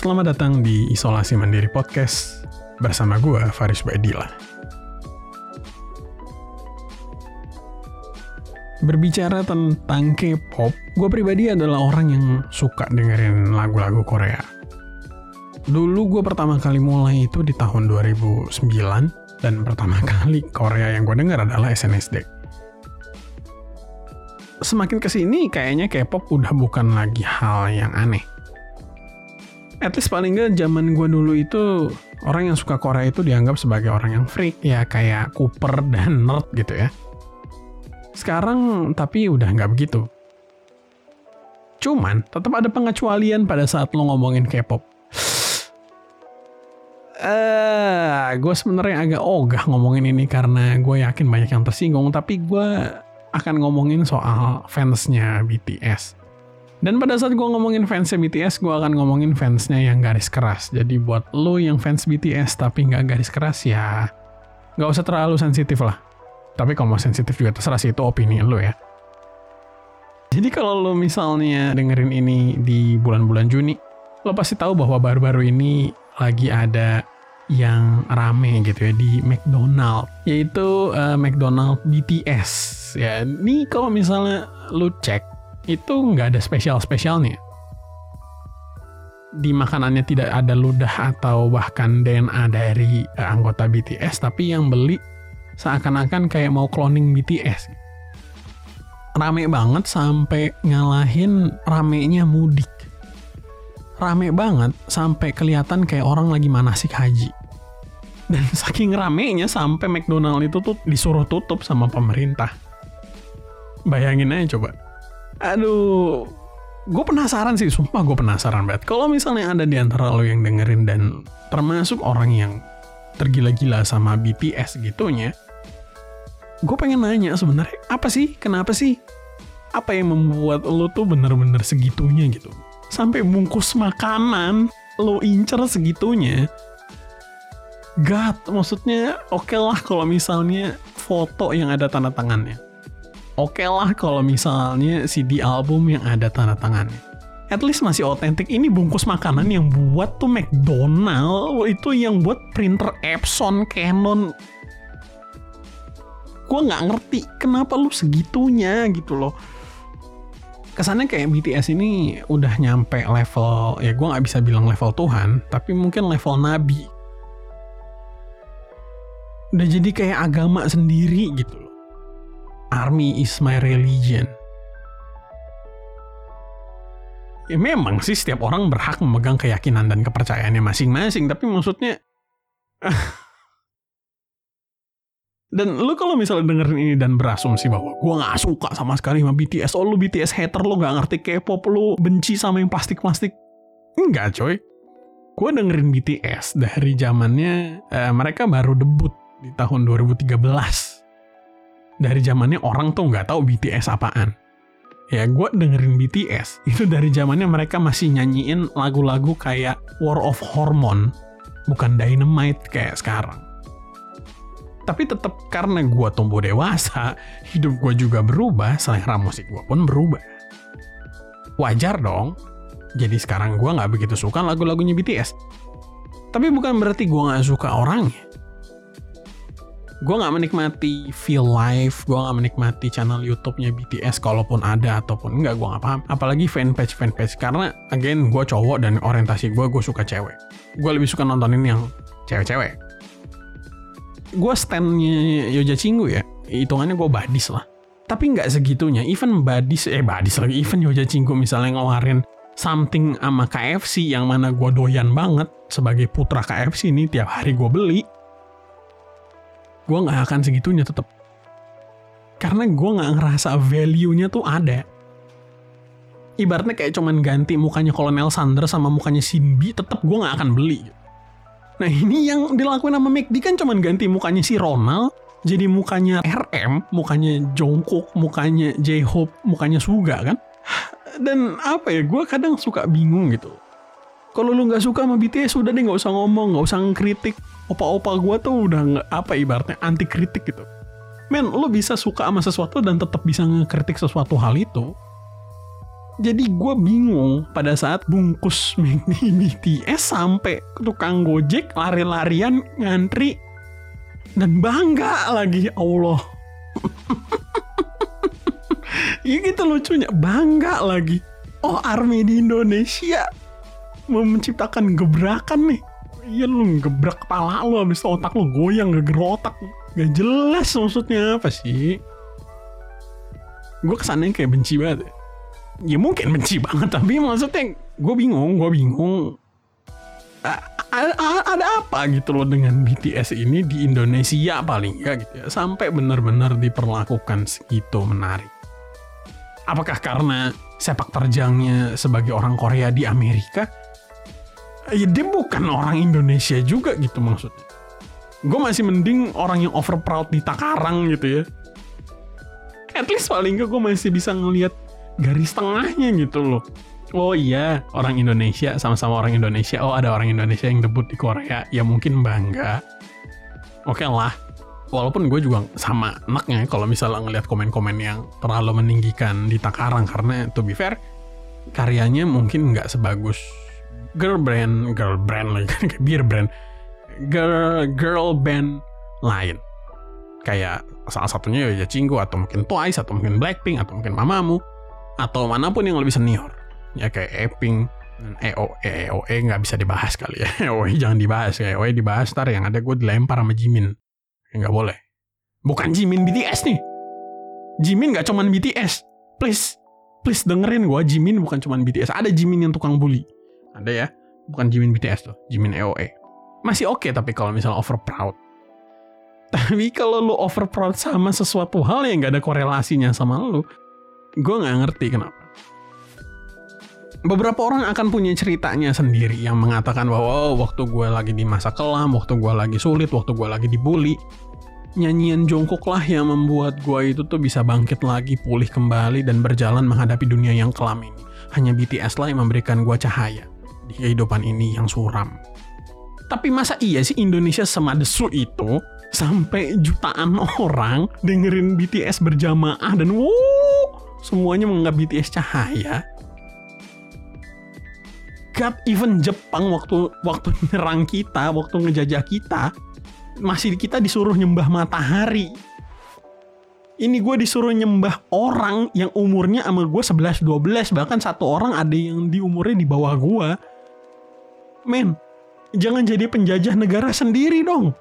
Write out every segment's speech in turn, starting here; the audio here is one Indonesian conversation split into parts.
Selamat datang di Isolasi Mandiri Podcast bersama gue, Faris Baidila. Berbicara tentang K-pop, gue pribadi adalah orang yang suka dengerin lagu-lagu Korea. Dulu gue pertama kali mulai itu di tahun 2009, dan pertama kali Korea yang gue denger adalah SNSD. Semakin ke sini kayaknya K-pop udah bukan lagi hal yang aneh at least paling nggak zaman gue dulu itu orang yang suka Korea itu dianggap sebagai orang yang freak ya kayak Cooper dan nerd gitu ya. Sekarang tapi udah nggak begitu. Cuman tetap ada pengecualian pada saat lo ngomongin K-pop. Eh, uh, gue sebenarnya agak ogah ngomongin ini karena gue yakin banyak yang tersinggung, tapi gue akan ngomongin soal fansnya BTS. Dan pada saat gue ngomongin fansnya BTS, gue akan ngomongin fansnya yang garis keras. Jadi buat lo yang fans BTS tapi nggak garis keras ya, nggak usah terlalu sensitif lah. Tapi kalau mau sensitif juga terserah sih itu opini lo ya. Jadi kalau lo misalnya dengerin ini di bulan-bulan Juni, lo pasti tahu bahwa baru-baru ini lagi ada yang rame gitu ya di McDonald, yaitu uh, McDonald BTS ya. Ini kalau misalnya lo cek itu nggak ada spesial-spesialnya. Di makanannya tidak ada ludah atau bahkan DNA dari uh, anggota BTS, tapi yang beli seakan-akan kayak mau cloning BTS. Rame banget sampai ngalahin ramenya mudik. Rame banget sampai kelihatan kayak orang lagi manasik haji. Dan saking ramenya sampai McDonald itu tuh disuruh tutup sama pemerintah. Bayangin aja coba aduh. Gue penasaran sih sumpah gue penasaran banget. Kalau misalnya ada di antara lo yang dengerin dan termasuk orang yang tergila-gila sama BTS gitunya gue pengen nanya sebenarnya apa sih kenapa sih apa yang membuat lo tuh bener-bener segitunya gitu? Sampai bungkus makanan lo incer segitunya God, maksudnya oke okay lah kalau misalnya foto yang ada tanda tangannya oke okay lah kalau misalnya CD album yang ada tanda tangannya. At least masih otentik. Ini bungkus makanan yang buat tuh McDonald itu yang buat printer Epson, Canon. Gue nggak ngerti kenapa lu segitunya gitu loh. Kesannya kayak BTS ini udah nyampe level, ya gue nggak bisa bilang level Tuhan, tapi mungkin level Nabi. Udah jadi kayak agama sendiri gitu loh army is my religion. Ya memang sih setiap orang berhak memegang keyakinan dan kepercayaannya masing-masing, tapi maksudnya dan lu kalau misalnya dengerin ini dan berasumsi bahwa gue nggak suka sama sekali sama BTS, oh lu BTS hater, lu nggak ngerti K-pop, lu benci sama yang plastik-plastik. Enggak coy. Gue dengerin BTS dari zamannya eh, mereka baru debut di tahun 2013 dari zamannya orang tuh nggak tahu BTS apaan. Ya gue dengerin BTS itu dari zamannya mereka masih nyanyiin lagu-lagu kayak War of Hormone, bukan Dynamite kayak sekarang. Tapi tetap karena gue tumbuh dewasa, hidup gue juga berubah, selera musik gue pun berubah. Wajar dong, jadi sekarang gue nggak begitu suka lagu-lagunya BTS. Tapi bukan berarti gue nggak suka orangnya gue nggak menikmati feel live, gue nggak menikmati channel YouTube-nya BTS kalaupun ada ataupun enggak gue nggak paham. Apalagi fanpage fanpage karena again gue cowok dan orientasi gue gue suka cewek. Gue lebih suka nontonin yang cewek-cewek. Gue standnya Yoja Cinggu ya, hitungannya gue badis lah. Tapi nggak segitunya, even badis, eh badis lagi, even Yoja Cinggu misalnya ngeluarin something sama KFC yang mana gue doyan banget sebagai putra KFC ini tiap hari gue beli gue nggak akan segitunya tetap karena gue nggak ngerasa value-nya tuh ada. Ibaratnya kayak cuman ganti mukanya Kolonel Sanders sama mukanya Simbi tetap gue nggak akan beli. Nah ini yang dilakuin sama McD kan cuman ganti mukanya si Ronald jadi mukanya RM mukanya Jungkook mukanya J-Hope mukanya Suga kan? Dan apa ya gue kadang suka bingung gitu kalau lu nggak suka sama BTS udah deh nggak usah ngomong nggak usah ngkritik opa-opa gue tuh udah nggak apa ibaratnya anti kritik gitu men lu bisa suka sama sesuatu dan tetap bisa ngekritik sesuatu hal itu Jadi gue bingung pada saat bungkus McD BTS sampai tukang gojek lari-larian ngantri dan bangga lagi Allah. ya gitu lucunya bangga lagi. Oh army di Indonesia menciptakan gebrakan nih. Iya lu gebrak kepala lu habis itu otak lu goyang geger otak. Gak jelas maksudnya apa sih. Gue kesannya kayak benci banget. Ya mungkin benci banget tapi maksudnya gue bingung, gue bingung. A- ada apa gitu loh dengan BTS ini di Indonesia paling ya gitu ya sampai benar-benar diperlakukan segitu menarik. Apakah karena sepak terjangnya sebagai orang Korea di Amerika? Ya dia bukan orang Indonesia juga gitu maksudnya. Gue masih mending orang yang over proud di Takarang gitu ya. At least paling gak gue masih bisa ngelihat garis tengahnya gitu loh. Oh iya, orang Indonesia sama-sama orang Indonesia. Oh ada orang Indonesia yang debut di Korea, ya mungkin bangga. Oke lah, walaupun gue juga sama enaknya kalau misalnya ngelihat komen-komen yang terlalu meninggikan di Takarang karena to be fair karyanya mungkin nggak sebagus girl brand girl brand lagi. Kan kayak beer brand. Girl girl band lain. Kayak salah satunya ya Cinggu atau mungkin Twice atau mungkin Blackpink atau mungkin Mamamoo atau mana pun yang lebih senior. Ya kayak Eping dan EO EOE nggak bisa dibahas kali ya. EOE jangan dibahas ya. EOE dibahas ntar yang ada gue dilempar sama Jimin. Ya, nggak boleh. Bukan Jimin BTS nih. Jimin nggak cuman BTS please please dengerin gue Jimin bukan cuman BTS ada Jimin yang tukang bully ada ya? Bukan Jimin BTS tuh Jimin EOE masih oke tapi kalau misalnya over proud tapi kalau lu over proud sama sesuatu hal yang nggak ada korelasinya sama lu gue nggak ngerti kenapa. Beberapa orang akan punya ceritanya sendiri yang mengatakan bahwa oh, waktu gue lagi di masa kelam, waktu gue lagi sulit, waktu gue lagi dibully, nyanyian jongkok lah yang membuat gue itu tuh bisa bangkit lagi, pulih kembali, dan berjalan menghadapi dunia yang kelam ini. Hanya BTS lah yang memberikan gue cahaya di kehidupan ini yang suram. Tapi masa iya sih Indonesia semadesu itu sampai jutaan orang dengerin BTS berjamaah dan wow, semuanya menganggap BTS cahaya? God, even Jepang waktu waktu nyerang kita, waktu ngejajah kita, masih kita disuruh nyembah matahari. Ini gue disuruh nyembah orang yang umurnya sama gue 11-12, bahkan satu orang ada yang di umurnya di bawah gue. Men, jangan jadi penjajah negara sendiri dong.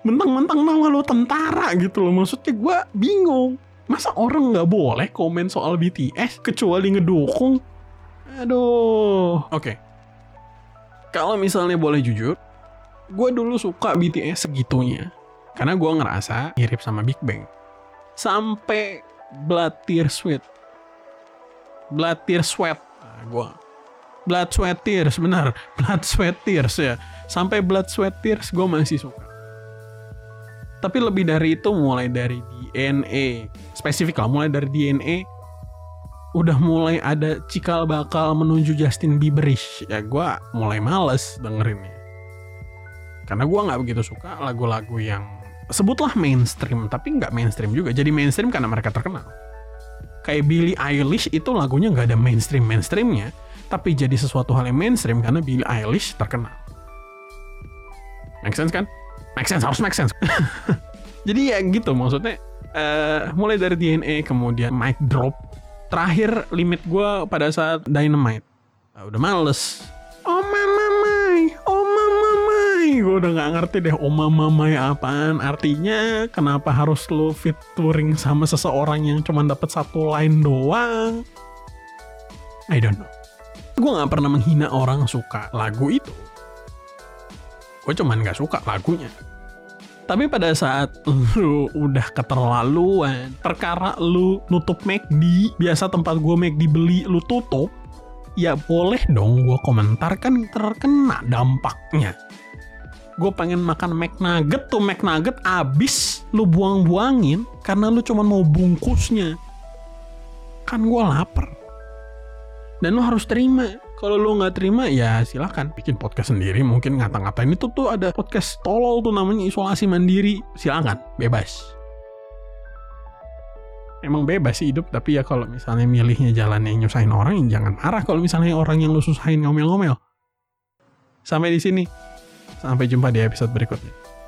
Mentang-mentang nama lo tentara gitu loh, maksudnya gue bingung. Masa orang nggak boleh komen soal BTS kecuali ngedukung? Aduh. Oke. Kalau misalnya boleh jujur, gue dulu suka BTS segitunya. Karena gue ngerasa mirip sama Big Bang. Sampai Blood Tear Sweat. Blood Tear Sweat. Nah, gue Blood Sweat Tears, benar. Blood Sweat Tears ya. Sampai Blood Sweat Tears gue masih suka. Tapi lebih dari itu mulai dari DNA. Spesifik lah, mulai dari DNA udah mulai ada cikal bakal menuju Justin Bieberish ya gue mulai males dengerinnya karena gue nggak begitu suka lagu-lagu yang sebutlah mainstream tapi nggak mainstream juga jadi mainstream karena mereka terkenal kayak Billie Eilish itu lagunya nggak ada mainstream mainstreamnya tapi jadi sesuatu hal yang mainstream karena Billie Eilish terkenal make sense kan make sense harus make sense jadi ya gitu maksudnya uh, mulai dari DNA kemudian mic drop terakhir limit gue pada saat Dynamite. Nah, udah males. Oh mama mai, oh mama mai. Gue udah nggak ngerti deh oh mama mai apaan. Artinya kenapa harus lo featuring sama seseorang yang cuma dapat satu line doang? I don't know. Gue nggak pernah menghina orang suka lagu itu. Gue cuman nggak suka lagunya. Tapi pada saat lu udah keterlaluan, perkara lu nutup McD, biasa tempat gue McD beli lu tutup, ya boleh dong gue komentar kan terkena dampaknya. Gue pengen makan McNugget tuh McNugget abis lu buang-buangin karena lu cuma mau bungkusnya. Kan gue lapar. Dan lu harus terima. Kalau lu nggak terima ya silahkan bikin podcast sendiri mungkin ngata-ngatain. Itu tuh ada podcast tolol tuh namanya isolasi mandiri. Silakan bebas. Emang bebas sih hidup tapi ya kalau misalnya milihnya jalan yang nyusahin orang ya jangan marah. Kalau misalnya orang yang lu susahin ngomel-ngomel. Sampai di sini. Sampai jumpa di episode berikutnya